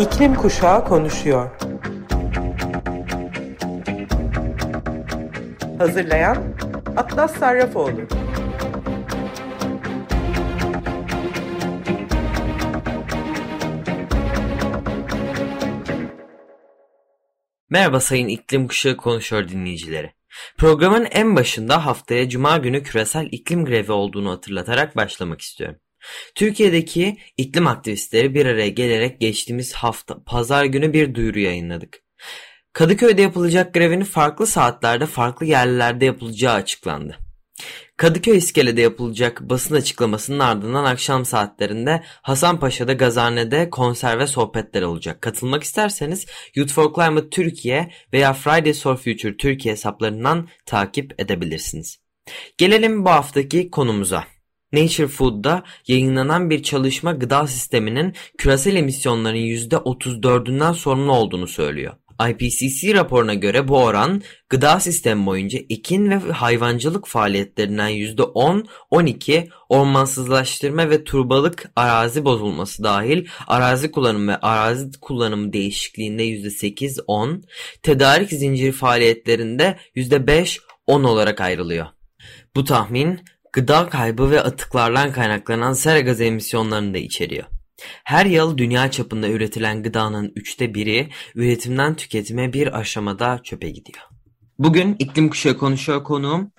İklim Kuşağı konuşuyor. Hazırlayan Atlas Sarrafoğlu. Merhaba sayın İklim Kuşağı konuşuyor dinleyicileri. Programın en başında haftaya Cuma günü küresel iklim grevi olduğunu hatırlatarak başlamak istiyorum. Türkiye'deki iklim aktivistleri bir araya gelerek geçtiğimiz hafta pazar günü bir duyuru yayınladık. Kadıköy'de yapılacak grevin farklı saatlerde farklı yerlerde yapılacağı açıklandı. Kadıköy İskele'de yapılacak basın açıklamasının ardından akşam saatlerinde Hasanpaşa'da Gazhane'de konser ve sohbetler olacak. Katılmak isterseniz Youth for Climate Türkiye veya Fridays for Future Türkiye hesaplarından takip edebilirsiniz. Gelelim bu haftaki konumuza. Nature Food'da yayınlanan bir çalışma gıda sisteminin küresel emisyonların %34'ünden sorumlu olduğunu söylüyor. IPCC raporuna göre bu oran gıda sistemi boyunca ekin ve hayvancılık faaliyetlerinden %10-12, ormansızlaştırma ve turbalık arazi bozulması dahil arazi kullanımı ve arazi kullanımı değişikliğinde %8-10, tedarik zinciri faaliyetlerinde %5-10 olarak ayrılıyor. Bu tahmin gıda kaybı ve atıklardan kaynaklanan sera gazı emisyonlarını da içeriyor. Her yıl dünya çapında üretilen gıdanın üçte biri üretimden tüketime bir aşamada çöpe gidiyor. Bugün iklim kuşağı konuşuyor konuğum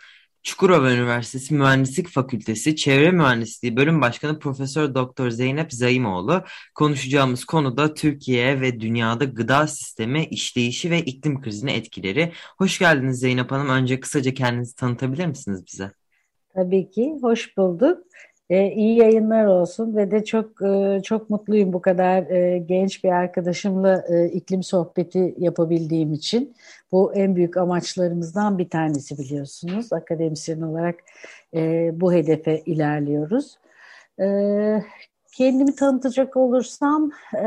Çukurova Üniversitesi Mühendislik Fakültesi Çevre Mühendisliği Bölüm Başkanı Profesör Doktor Zeynep Zayimoğlu. Konuşacağımız konu da Türkiye ve dünyada gıda sistemi işleyişi ve iklim krizine etkileri. Hoş geldiniz Zeynep Hanım. Önce kısaca kendinizi tanıtabilir misiniz bize? Tabii ki. Hoş bulduk. E, iyi yayınlar olsun ve de çok e, çok mutluyum bu kadar e, genç bir arkadaşımla e, iklim sohbeti yapabildiğim için. Bu en büyük amaçlarımızdan bir tanesi biliyorsunuz. Akademisyen olarak e, bu hedefe ilerliyoruz. E, kendimi tanıtacak olursam e,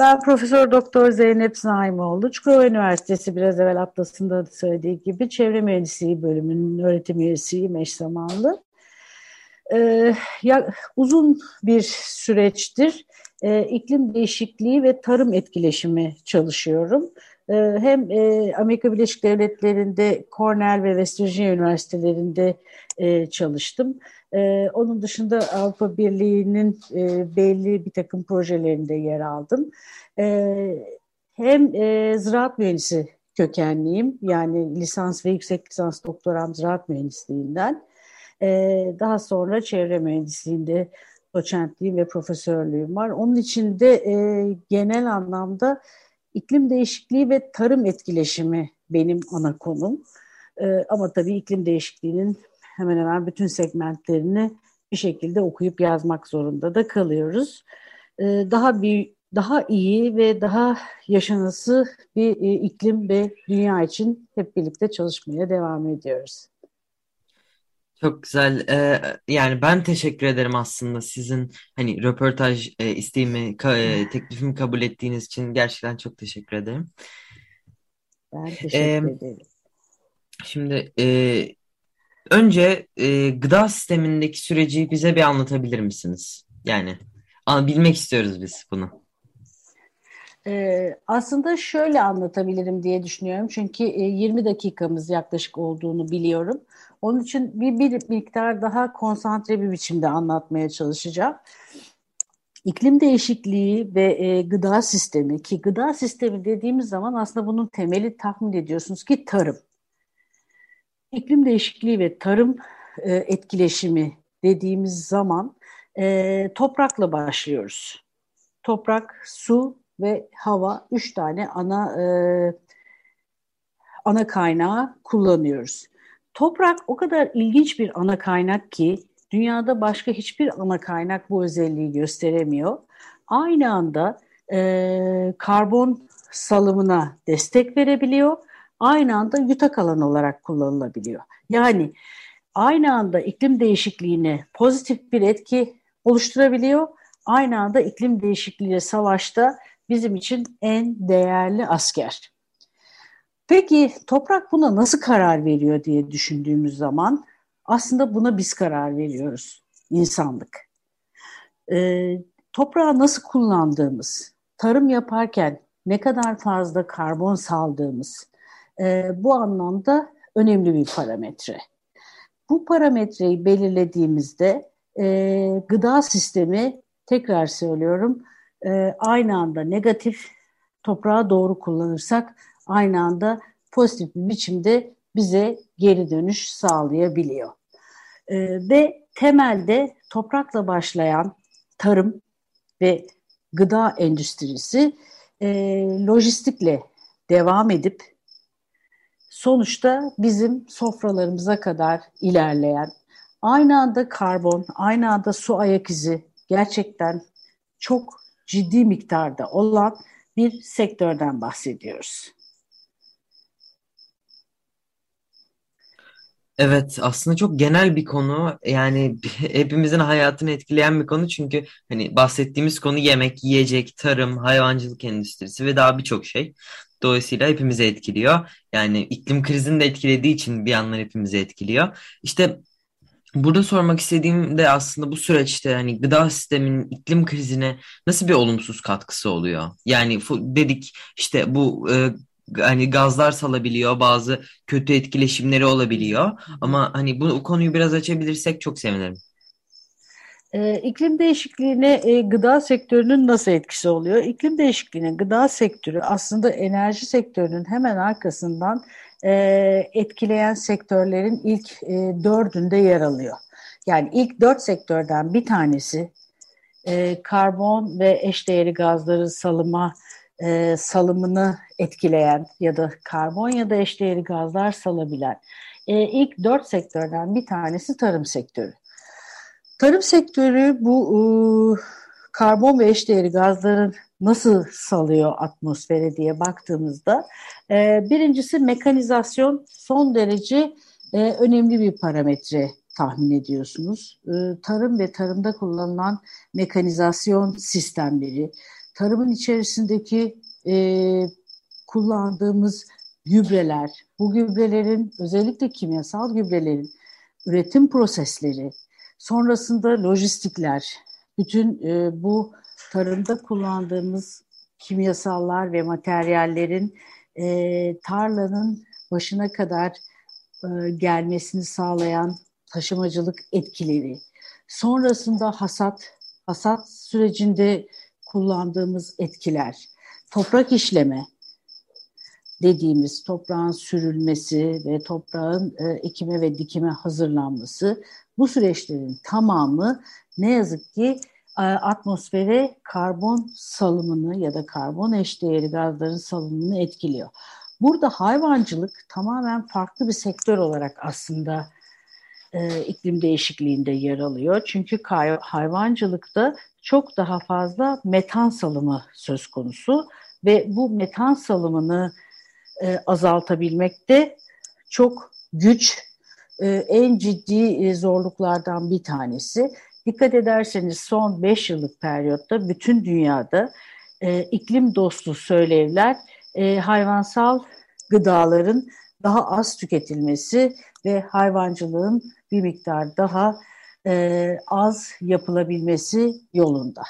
ben Profesör Doktor Zeynep Zaimoğlu. Çukurova Üniversitesi biraz evvel Atlas'ın söylediği gibi Çevre Mühendisliği bölümünün öğretim üyesiyim eş zamanlı e, ya, uzun bir süreçtir e, iklim değişikliği ve tarım etkileşimi çalışıyorum. E, hem e, Amerika Birleşik Devletleri'nde Cornell ve West Virginia Üniversitelerinde e, çalıştım. E, onun dışında Avrupa Birliği'nin e, belli bir takım projelerinde yer aldım. E, hem ziraat mühendisi kökenliyim. Yani lisans ve yüksek lisans doktoram ziraat mühendisliğinden. Ee, daha sonra çevre mühendisliğinde doçentliğim ve profesörlüğüm var. Onun için de genel anlamda iklim değişikliği ve tarım etkileşimi benim ana konum. E, ama tabii iklim değişikliğinin hemen hemen bütün segmentlerini bir şekilde okuyup yazmak zorunda da kalıyoruz. E, daha bir daha iyi ve daha yaşanası bir e, iklim ve dünya için hep birlikte çalışmaya devam ediyoruz. Çok güzel. Ee, yani ben teşekkür ederim aslında sizin hani röportaj e, isteğimi, ka, e, teklifimi kabul ettiğiniz için gerçekten çok teşekkür ederim. Ben teşekkür ee, ederim. Şimdi e, önce e, gıda sistemindeki süreci bize bir anlatabilir misiniz? Yani bilmek istiyoruz biz bunu. Ee, aslında şöyle anlatabilirim diye düşünüyorum. Çünkü e, 20 dakikamız yaklaşık olduğunu biliyorum. Onun için bir, bir miktar daha konsantre bir biçimde anlatmaya çalışacağım. İklim değişikliği ve e, gıda sistemi ki gıda sistemi dediğimiz zaman aslında bunun temeli tahmin ediyorsunuz ki tarım. İklim değişikliği ve tarım e, etkileşimi dediğimiz zaman e, toprakla başlıyoruz. Toprak, su ve hava üç tane ana e, ana kaynağı kullanıyoruz. Toprak o kadar ilginç bir ana kaynak ki dünyada başka hiçbir ana kaynak bu özelliği gösteremiyor. Aynı anda e, karbon salımına destek verebiliyor. Aynı anda yutak alan olarak kullanılabiliyor. Yani aynı anda iklim değişikliğine pozitif bir etki oluşturabiliyor. Aynı anda iklim değişikliğiyle savaşta bizim için en değerli asker. Peki toprak buna nasıl karar veriyor diye düşündüğümüz zaman aslında buna biz karar veriyoruz insanlık. Ee, toprağı nasıl kullandığımız, tarım yaparken ne kadar fazla karbon saldığımız e, bu anlamda önemli bir parametre. Bu parametreyi belirlediğimizde e, gıda sistemi tekrar söylüyorum e, aynı anda negatif toprağa doğru kullanırsak aynı anda pozitif bir biçimde bize geri dönüş sağlayabiliyor. E, ve temelde toprakla başlayan tarım ve gıda endüstrisi e, lojistikle devam edip sonuçta bizim sofralarımıza kadar ilerleyen aynı anda karbon, aynı anda su ayak izi gerçekten çok ciddi miktarda olan bir sektörden bahsediyoruz. Evet aslında çok genel bir konu yani hepimizin hayatını etkileyen bir konu çünkü hani bahsettiğimiz konu yemek, yiyecek, tarım, hayvancılık endüstrisi ve daha birçok şey. Dolayısıyla hepimizi etkiliyor. Yani iklim krizini de etkilediği için bir yandan hepimizi etkiliyor. İşte burada sormak istediğim de aslında bu süreçte hani gıda sisteminin iklim krizine nasıl bir olumsuz katkısı oluyor? Yani dedik işte bu e, hani gazlar salabiliyor, bazı kötü etkileşimleri olabiliyor. Ama hani bu konuyu biraz açabilirsek çok sevinirim. E, iklim değişikliğine e, gıda sektörünün nasıl etkisi oluyor? İklim değişikliğine gıda sektörü aslında enerji sektörünün hemen arkasından e, etkileyen sektörlerin ilk e, dördünde yer alıyor. Yani ilk dört sektörden bir tanesi e, karbon ve eşdeğeri gazları salıma e, salımını etkileyen ya da karbon ya da eşdeğeri gazlar salabilen e, ilk dört sektörden bir tanesi tarım sektörü. Tarım sektörü bu e, karbon ve eşdeğeri gazların nasıl salıyor atmosfere diye baktığımızda e, birincisi mekanizasyon son derece e, önemli bir parametre tahmin ediyorsunuz. E, tarım ve tarımda kullanılan mekanizasyon sistemleri, tarımın içerisindeki e, kullandığımız gübreler, bu gübrelerin özellikle kimyasal gübrelerin üretim prosesleri, sonrasında lojistikler, bütün e, bu tarımda kullandığımız kimyasallar ve materyallerin e, tarlanın başına kadar e, gelmesini sağlayan taşımacılık etkileri, sonrasında hasat, hasat sürecinde kullandığımız etkiler, toprak işleme dediğimiz toprağın sürülmesi ve toprağın e, ekime ve dikime hazırlanması bu süreçlerin tamamı ne yazık ki e, atmosfere karbon salımını ya da karbon eşdeğeri gazların salımını etkiliyor. Burada hayvancılık tamamen farklı bir sektör olarak aslında e, iklim değişikliğinde yer alıyor. Çünkü hayvancılıkta çok daha fazla metan salımı söz konusu ve bu metan salımını e, azaltabilmekte çok güç, e, en ciddi e, zorluklardan bir tanesi. Dikkat ederseniz son 5 yıllık periyotta bütün dünyada e, iklim dostu söylevler e, hayvansal gıdaların daha az tüketilmesi ve hayvancılığın bir miktar daha e, az yapılabilmesi yolunda.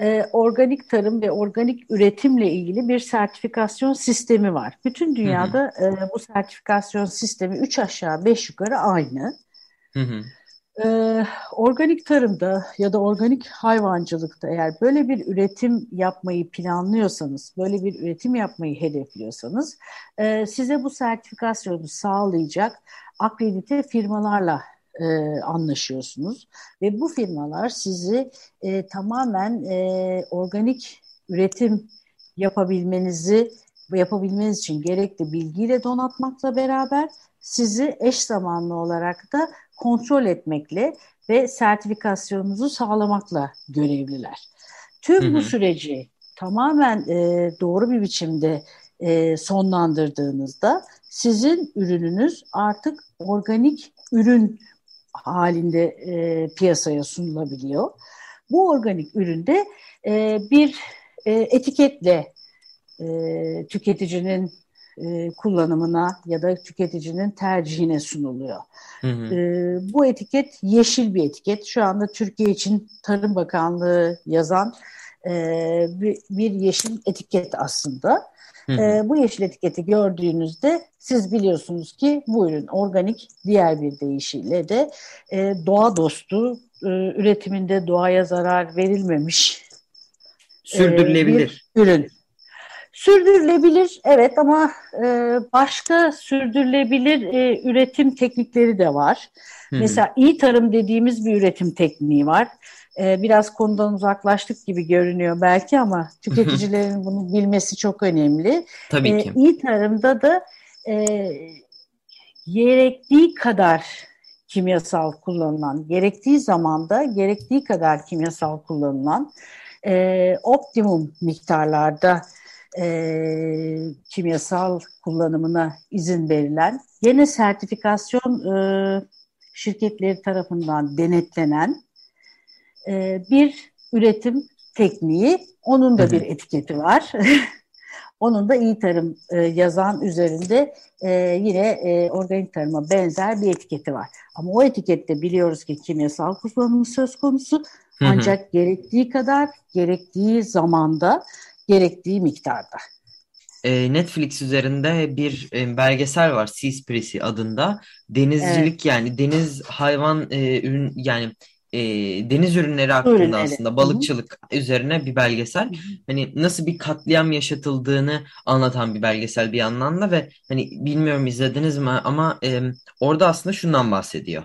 E, organik tarım ve organik üretimle ilgili bir sertifikasyon sistemi var. Bütün dünyada hı hı. E, bu sertifikasyon sistemi 3 aşağı 5 yukarı aynı. Hı hı. Ee, organik tarımda ya da organik hayvancılıkta eğer böyle bir üretim yapmayı planlıyorsanız, böyle bir üretim yapmayı hedefliyorsanız e, size bu sertifikasyonu sağlayacak akredite firmalarla e, anlaşıyorsunuz ve bu firmalar sizi e, tamamen e, organik üretim yapabilmenizi yapabilmeniz için gerekli bilgiyle donatmakla beraber sizi eş zamanlı olarak da kontrol etmekle ve sertifikasyonunuzu sağlamakla görevliler. Tüm hı hı. bu süreci tamamen e, doğru bir biçimde e, sonlandırdığınızda sizin ürününüz artık organik ürün halinde e, piyasaya sunulabiliyor. Bu organik üründe e, bir e, etiketle e, tüketicinin e, kullanımına ya da tüketicinin tercihine sunuluyor. Hı hı. E, bu etiket yeşil bir etiket. Şu anda Türkiye için Tarım Bakanlığı yazan bir, bir yeşil etiket aslında. E, bu yeşil etiketi gördüğünüzde siz biliyorsunuz ki bu ürün organik diğer bir deyişiyle de e, doğa dostu e, üretiminde doğaya zarar verilmemiş sürdürülebilir e, bir ürün. Sürdürülebilir evet ama e, başka sürdürülebilir e, üretim teknikleri de var. Hmm. Mesela iyi tarım dediğimiz bir üretim tekniği var. E, biraz konudan uzaklaştık gibi görünüyor belki ama tüketicilerin bunu bilmesi çok önemli. Tabii e, ki. İyi tarımda da e, gerektiği kadar kimyasal kullanılan, gerektiği zamanda gerektiği kadar kimyasal kullanılan e, optimum miktarlarda e, kimyasal kullanımına izin verilen, yine sertifikasyon e, şirketleri tarafından denetlenen e, bir üretim tekniği. Onun da bir etiketi var. Onun da iyi tarım e, yazan üzerinde e, yine e, organik tarıma benzer bir etiketi var. Ama o etikette biliyoruz ki kimyasal kullanımı söz konusu. Ancak gerektiği kadar, gerektiği zamanda, gerektiği miktarda. Netflix üzerinde bir belgesel var Seaspiracy adında. Denizcilik evet. yani deniz hayvan ürün yani e, deniz ürünleri hakkında ürünleri. aslında balıkçılık Hı-hı. üzerine bir belgesel. Hı-hı. Hani nasıl bir katliam yaşatıldığını anlatan bir belgesel bir yandan da ve hani bilmiyorum izlediniz mi ama e, orada aslında şundan bahsediyor.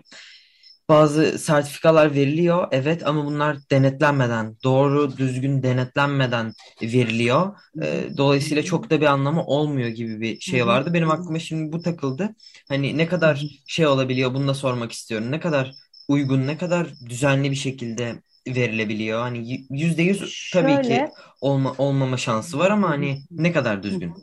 Bazı sertifikalar veriliyor evet ama bunlar denetlenmeden doğru düzgün denetlenmeden veriliyor. E, dolayısıyla çok da bir anlamı olmuyor gibi bir şey vardı. Benim aklıma şimdi bu takıldı. Hani ne kadar şey olabiliyor bunu da sormak istiyorum. Ne kadar uygun, ne kadar düzenli bir şekilde verilebiliyor? Hani yüzde yüz tabii ki olma, olmama şansı var ama hani ne kadar düzgün?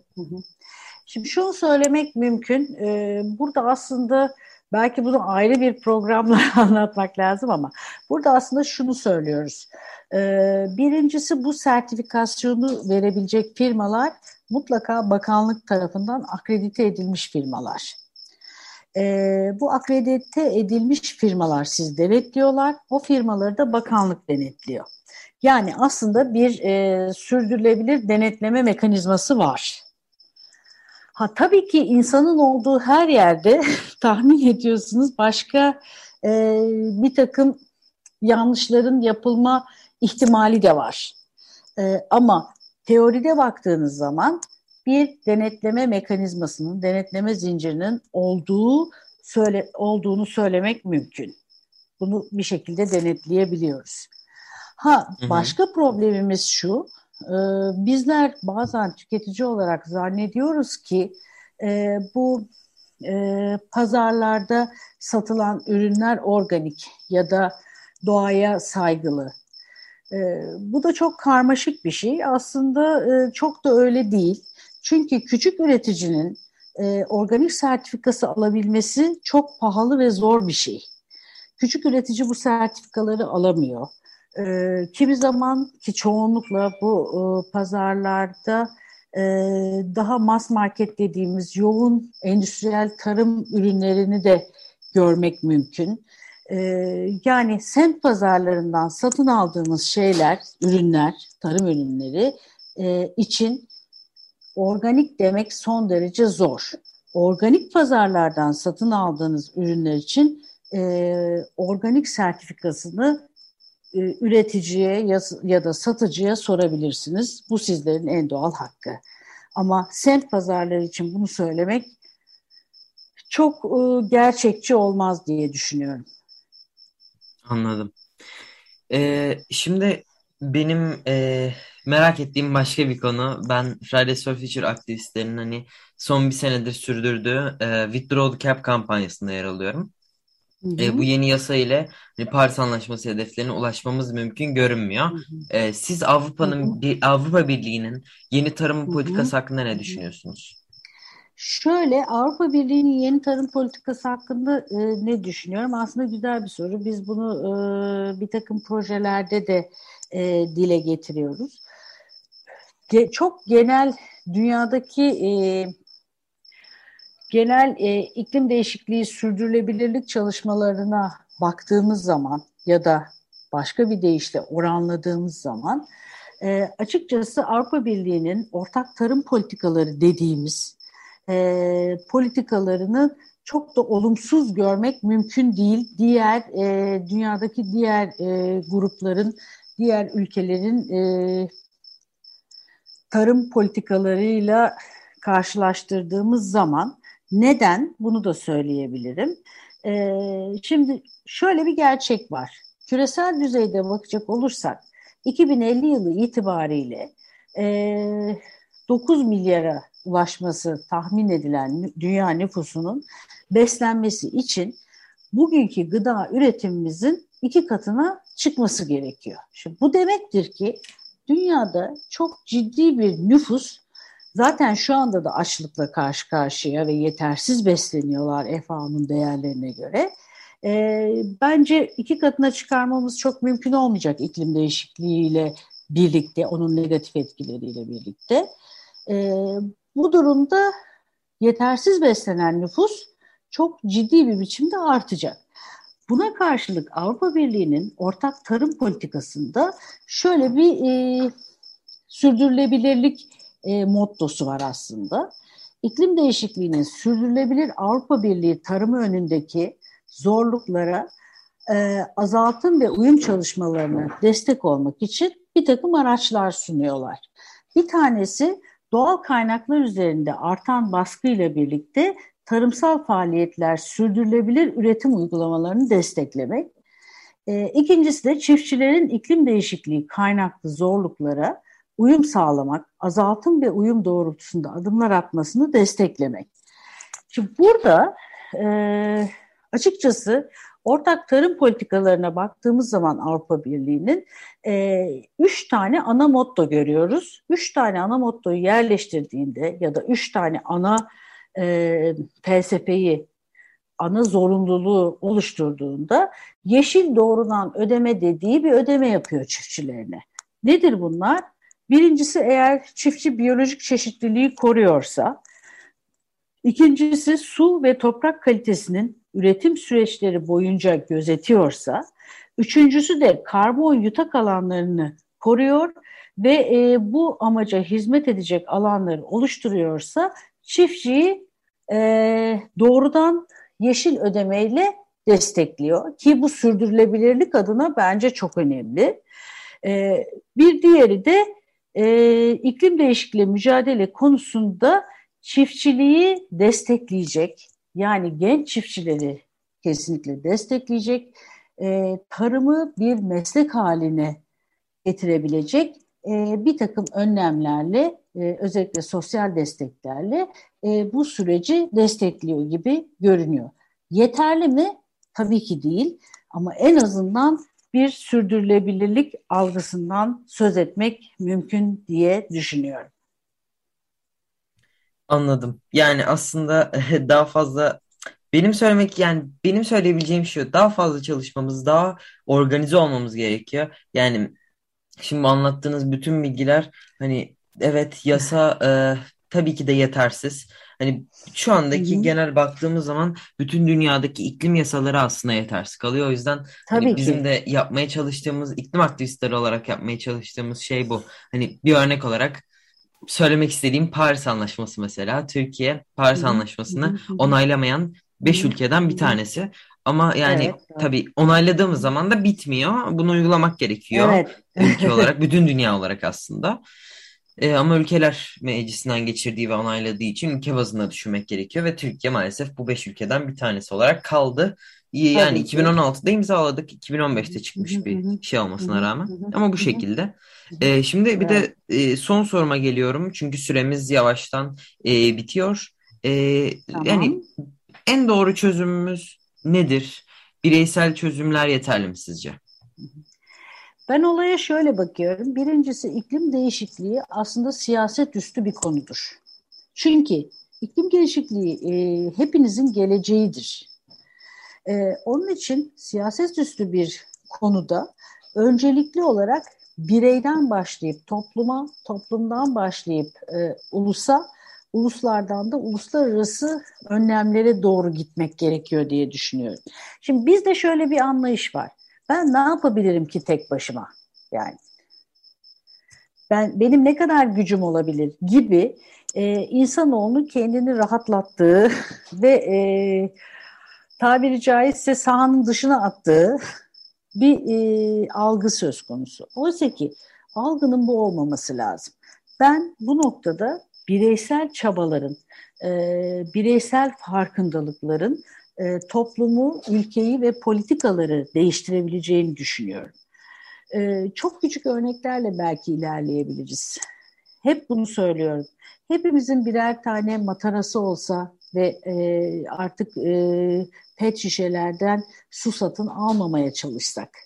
Şimdi şunu söylemek mümkün. Ee, burada aslında belki bunu ayrı bir programla anlatmak lazım ama burada aslında şunu söylüyoruz. Ee, birincisi bu sertifikasyonu verebilecek firmalar mutlaka bakanlık tarafından akredite edilmiş firmalar e, bu akredite edilmiş firmalar siz denetliyorlar. O firmaları da bakanlık denetliyor. Yani aslında bir e, sürdürülebilir denetleme mekanizması var. Ha tabii ki insanın olduğu her yerde tahmin ediyorsunuz başka e, bir takım yanlışların yapılma ihtimali de var. E, ama teoride baktığınız zaman bir denetleme mekanizmasının, denetleme zincirinin olduğu söyle, olduğunu söylemek mümkün. Bunu bir şekilde denetleyebiliyoruz. Ha başka hı hı. problemimiz şu, e, bizler bazen tüketici olarak zannediyoruz ki e, bu e, pazarlarda satılan ürünler organik ya da doğaya saygılı. E, bu da çok karmaşık bir şey. Aslında e, çok da öyle değil. Çünkü küçük üreticinin e, organik sertifikası alabilmesi çok pahalı ve zor bir şey. Küçük üretici bu sertifikaları alamıyor. E, kimi zaman ki çoğunlukla bu e, pazarlarda e, daha mass market dediğimiz yoğun endüstriyel tarım ürünlerini de görmek mümkün. E, yani semt pazarlarından satın aldığımız şeyler, ürünler, tarım ürünleri e, için organik demek son derece zor. Organik pazarlardan satın aldığınız ürünler için e, organik sertifikasını e, üreticiye ya, ya da satıcıya sorabilirsiniz. Bu sizlerin en doğal hakkı. Ama sent pazarları için bunu söylemek çok e, gerçekçi olmaz diye düşünüyorum. Anladım. Ee, şimdi benim e, merak ettiğim başka bir konu. Ben Fridays for Future aktivistlerinin hani son bir senedir sürdürdüğü e, Withdraw the Cap kampanyasında yer alıyorum. Hı hı. E, bu yeni yasa ile hani Paris Anlaşması hedeflerine ulaşmamız mümkün görünmüyor. Hı hı. E, siz Avrupa'nın Avrupa Birliği'nin yeni tarım politikası hı hı. hakkında ne düşünüyorsunuz? Şöyle Avrupa Birliği'nin yeni tarım politikası hakkında e, ne düşünüyorum? Aslında güzel bir soru. Biz bunu e, bir takım projelerde de e, dile getiriyoruz. Ge çok genel dünyadaki e, genel e, iklim değişikliği sürdürülebilirlik çalışmalarına baktığımız zaman ya da başka bir deyişle oranladığımız zaman E, açıkçası Avrupa Birliği'nin ortak tarım politikaları dediğimiz e, politikalarını çok da olumsuz görmek mümkün değil. Diğer e, dünyadaki diğer e, grupların, diğer ülkelerin e, tarım politikalarıyla karşılaştırdığımız zaman neden bunu da söyleyebilirim. E, şimdi şöyle bir gerçek var. Küresel düzeyde bakacak olursak 2050 yılı itibariyle e, 9 milyara ulaşması tahmin edilen dünya nüfusunun beslenmesi için bugünkü gıda üretimimizin iki katına çıkması gerekiyor. Şimdi bu demektir ki dünyada çok ciddi bir nüfus zaten şu anda da açlıkla karşı karşıya ve yetersiz besleniyorlar FAO'nun değerlerine göre. E, bence iki katına çıkarmamız çok mümkün olmayacak iklim değişikliğiyle birlikte, onun negatif etkileriyle birlikte. E, bu durumda yetersiz beslenen nüfus çok ciddi bir biçimde artacak. Buna karşılık Avrupa Birliği'nin ortak tarım politikasında şöyle bir e, sürdürülebilirlik e, mottosu var aslında. İklim değişikliğinin sürdürülebilir Avrupa Birliği tarımı önündeki zorluklara e, azaltım ve uyum çalışmalarına destek olmak için bir takım araçlar sunuyorlar. Bir tanesi doğal kaynaklar üzerinde artan baskıyla birlikte tarımsal faaliyetler sürdürülebilir üretim uygulamalarını desteklemek. E, ikincisi de çiftçilerin iklim değişikliği kaynaklı zorluklara uyum sağlamak, azaltım ve uyum doğrultusunda adımlar atmasını desteklemek. Şimdi burada e, açıkçası ortak tarım politikalarına baktığımız zaman Avrupa Birliği'nin e, üç tane ana motto görüyoruz. Üç tane ana mottoyu yerleştirdiğinde ya da üç tane ana e, felsefeyi ana zorunluluğu oluşturduğunda yeşil doğrudan ödeme dediği bir ödeme yapıyor çiftçilerine. Nedir bunlar? Birincisi eğer çiftçi biyolojik çeşitliliği koruyorsa, ikincisi su ve toprak kalitesinin üretim süreçleri boyunca gözetiyorsa, üçüncüsü de karbon yutak alanlarını koruyor ve e, bu amaca hizmet edecek alanları oluşturuyorsa çiftçiyi e, doğrudan yeşil ödemeyle destekliyor ki bu sürdürülebilirlik adına bence çok önemli. E, bir diğeri de e, iklim değişikliği mücadele konusunda çiftçiliği destekleyecek yani genç çiftçileri kesinlikle destekleyecek e, tarımı bir meslek haline getirebilecek e, bir takım önlemlerle e, özellikle sosyal desteklerle e, bu süreci destekliyor gibi görünüyor. Yeterli mi? Tabii ki değil ama en azından bir sürdürülebilirlik algısından söz etmek mümkün diye düşünüyorum. Anladım. Yani aslında daha fazla benim söylemek yani benim söyleyebileceğim şu daha fazla çalışmamız, daha organize olmamız gerekiyor. Yani şimdi anlattığınız bütün bilgiler hani evet yasa e, tabii ki de yetersiz. Hani şu andaki Hı hı. genel baktığımız zaman bütün dünyadaki iklim yasaları aslında yetersiz kalıyor. O yüzden hani Tabii bizim ki. de yapmaya çalıştığımız iklim aktivistleri olarak yapmaya çalıştığımız şey bu. Hani bir örnek olarak söylemek istediğim Paris Anlaşması mesela. Türkiye Paris Anlaşması'nı onaylamayan Hı 5 hı. ülkeden bir tanesi. Ama yani Evet, tabii onayladığımız zaman da bitmiyor. Bunu uygulamak gerekiyor Evet. ülke olarak, bütün dünya olarak aslında. E, ama ülkeler meclisinden geçirdiği ve onayladığı için ülke bazında düşünmek gerekiyor ve Türkiye maalesef bu 5 ülkeden bir tanesi olarak kaldı. İyi, Yani Tabii ki. 2016'da imzaladık, 2015'te Hı hı. çıkmış bir şey olmasına rağmen. Ama bu şekilde. Hı hı. E, şimdi bir de e, son soruma geliyorum çünkü süremiz yavaştan e, bitiyor. E, yani Tamam. en doğru çözümümüz nedir? Bireysel çözümler yeterli mi sizce? Ben olaya şöyle bakıyorum. Birincisi iklim değişikliği aslında siyaset üstü bir konudur. Çünkü iklim değişikliği e, hepinizin geleceğidir. E, onun için siyaset üstü bir konuda öncelikli olarak bireyden başlayıp topluma, toplumdan başlayıp e, ulusa, uluslardan da uluslararası önlemlere doğru gitmek gerekiyor diye düşünüyorum. Şimdi bizde şöyle bir anlayış var. Ben ne yapabilirim ki tek başıma? Yani ben benim ne kadar gücüm olabilir gibi e, insanoğlunun kendini rahatlattığı ve e, tabiri caizse sahanın dışına attığı bir e, algı söz konusu. Oysa ki algının bu olmaması lazım. Ben bu noktada bireysel çabaların, e, bireysel farkındalıkların e, toplumu, ülkeyi ve politikaları değiştirebileceğini düşünüyorum. E, çok küçük örneklerle belki ilerleyebiliriz. Hep bunu söylüyorum. Hepimizin birer tane matarası olsa ve e, artık e, pet şişelerden su satın almamaya çalışsak.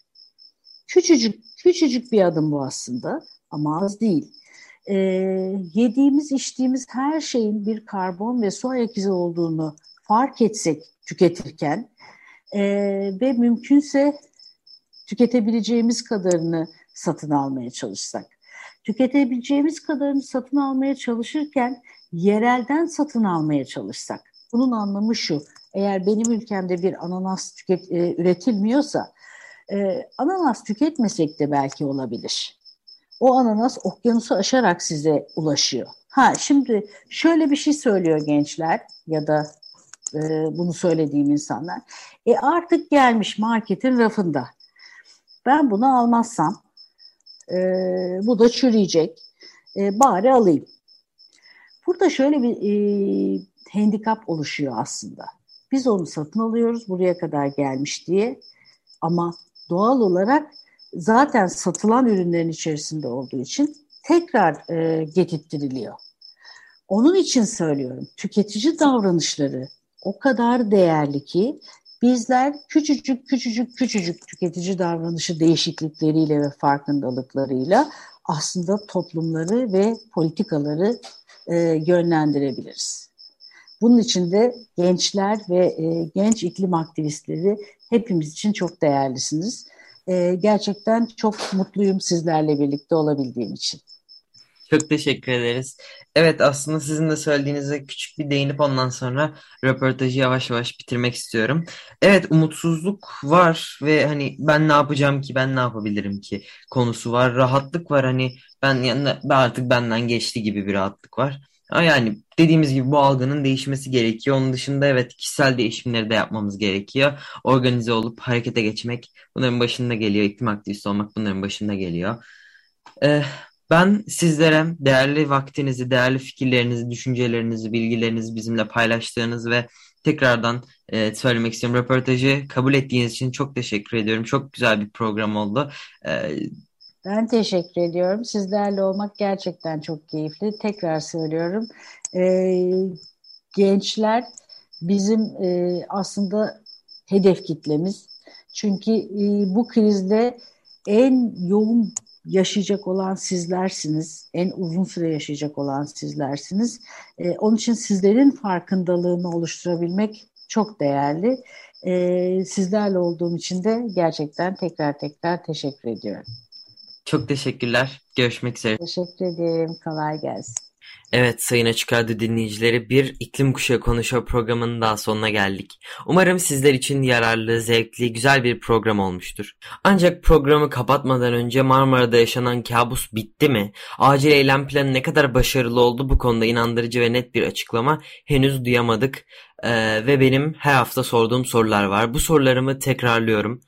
Küçücük, küçücük bir adım bu aslında ama az değil. E, yediğimiz, içtiğimiz her şeyin bir karbon ve su ayak izi olduğunu fark etsek tüketirken e, ve mümkünse tüketebileceğimiz kadarını satın almaya çalışsak. Tüketebileceğimiz kadarını satın almaya çalışırken yerelden satın almaya çalışsak. Bunun anlamı şu, eğer benim ülkemde bir ananas tüket, e, üretilmiyorsa, e, ananas tüketmesek de belki olabilir. O ananas okyanusu aşarak size ulaşıyor. Ha şimdi şöyle bir şey söylüyor gençler ya da e, bunu söylediğim insanlar. E artık gelmiş marketin rafında. Ben bunu almazsam e, bu da çürüyecek. E, bari alayım. Burada şöyle bir e, handikap oluşuyor aslında. Biz onu satın alıyoruz buraya kadar gelmiş diye ama doğal olarak zaten satılan ürünlerin içerisinde olduğu için tekrar e, getirttiriliyor. Onun için söylüyorum tüketici davranışları o kadar değerli ki bizler küçücük küçücük küçücük tüketici davranışı değişiklikleriyle ve farkındalıklarıyla aslında toplumları ve politikaları e, yönlendirebiliriz. Bunun için de gençler ve e, genç iklim aktivistleri hepimiz için çok değerlisiniz. E, gerçekten çok mutluyum sizlerle birlikte olabildiğim için. Çok teşekkür ederiz. Evet aslında sizin de söylediğinize küçük bir değinip ondan sonra röportajı yavaş yavaş bitirmek istiyorum. Evet umutsuzluk var ve hani ben ne yapacağım ki ben ne yapabilirim ki konusu var. Rahatlık var hani ben yani artık benden geçti gibi bir rahatlık var. Yani dediğimiz gibi bu algının değişmesi gerekiyor. Onun dışında evet kişisel değişimleri de yapmamız gerekiyor. Organize olup harekete geçmek bunların başında geliyor. İklim aktivisti olmak bunların başında geliyor. Ee, ben sizlere değerli vaktinizi, değerli fikirlerinizi, düşüncelerinizi, bilgilerinizi bizimle paylaştığınız ve tekrardan e, söylemek istiyorum. Röportajı kabul ettiğiniz için çok teşekkür ediyorum. Çok güzel bir program oldu. Ee, ben teşekkür ediyorum. Sizlerle olmak gerçekten çok keyifli. Tekrar söylüyorum. Ee, gençler bizim e, aslında hedef kitlemiz. Çünkü e, bu krizde en yoğun yaşayacak olan sizlersiniz. En uzun süre yaşayacak olan sizlersiniz. E, onun için sizlerin farkındalığını oluşturabilmek çok değerli. E, sizlerle olduğum için de gerçekten tekrar tekrar teşekkür ediyorum. Çok teşekkürler. Görüşmek üzere. Teşekkür ederim. Kolay gelsin. Evet Sayın Açık Radyo dinleyicileri bir iklim kuşağı konuşuyor programının daha sonuna geldik. Umarım sizler için yararlı, zevkli, güzel bir program olmuştur. Ancak programı kapatmadan önce Marmara'da yaşanan kabus bitti mi? Acil eylem planı ne kadar başarılı oldu bu konuda inandırıcı ve net bir açıklama henüz duyamadık. Ee, ve benim her hafta sorduğum sorular var. Bu sorularımı tekrarlıyorum.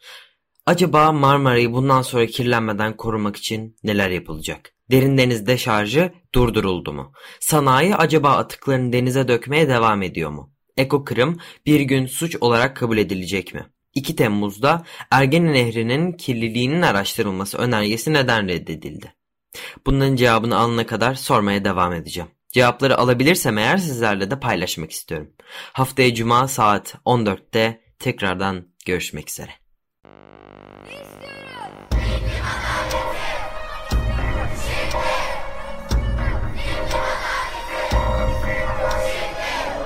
Acaba Marmara'yı bundan sonra kirlenmeden korumak için neler yapılacak? Derin deniz deşarjı durduruldu mu? Sanayi acaba atıklarını denize dökmeye devam ediyor mu? Eko kırım bir gün suç olarak kabul edilecek mi? 2 Temmuz'da Ergene Nehri'nin kirliliğinin araştırılması önergesi neden reddedildi? Bunların cevabını alana kadar sormaya devam edeceğim. Cevapları alabilirsem eğer sizlerle de paylaşmak istiyorum. Haftaya Cuma saat 14'te tekrardan görüşmek üzere.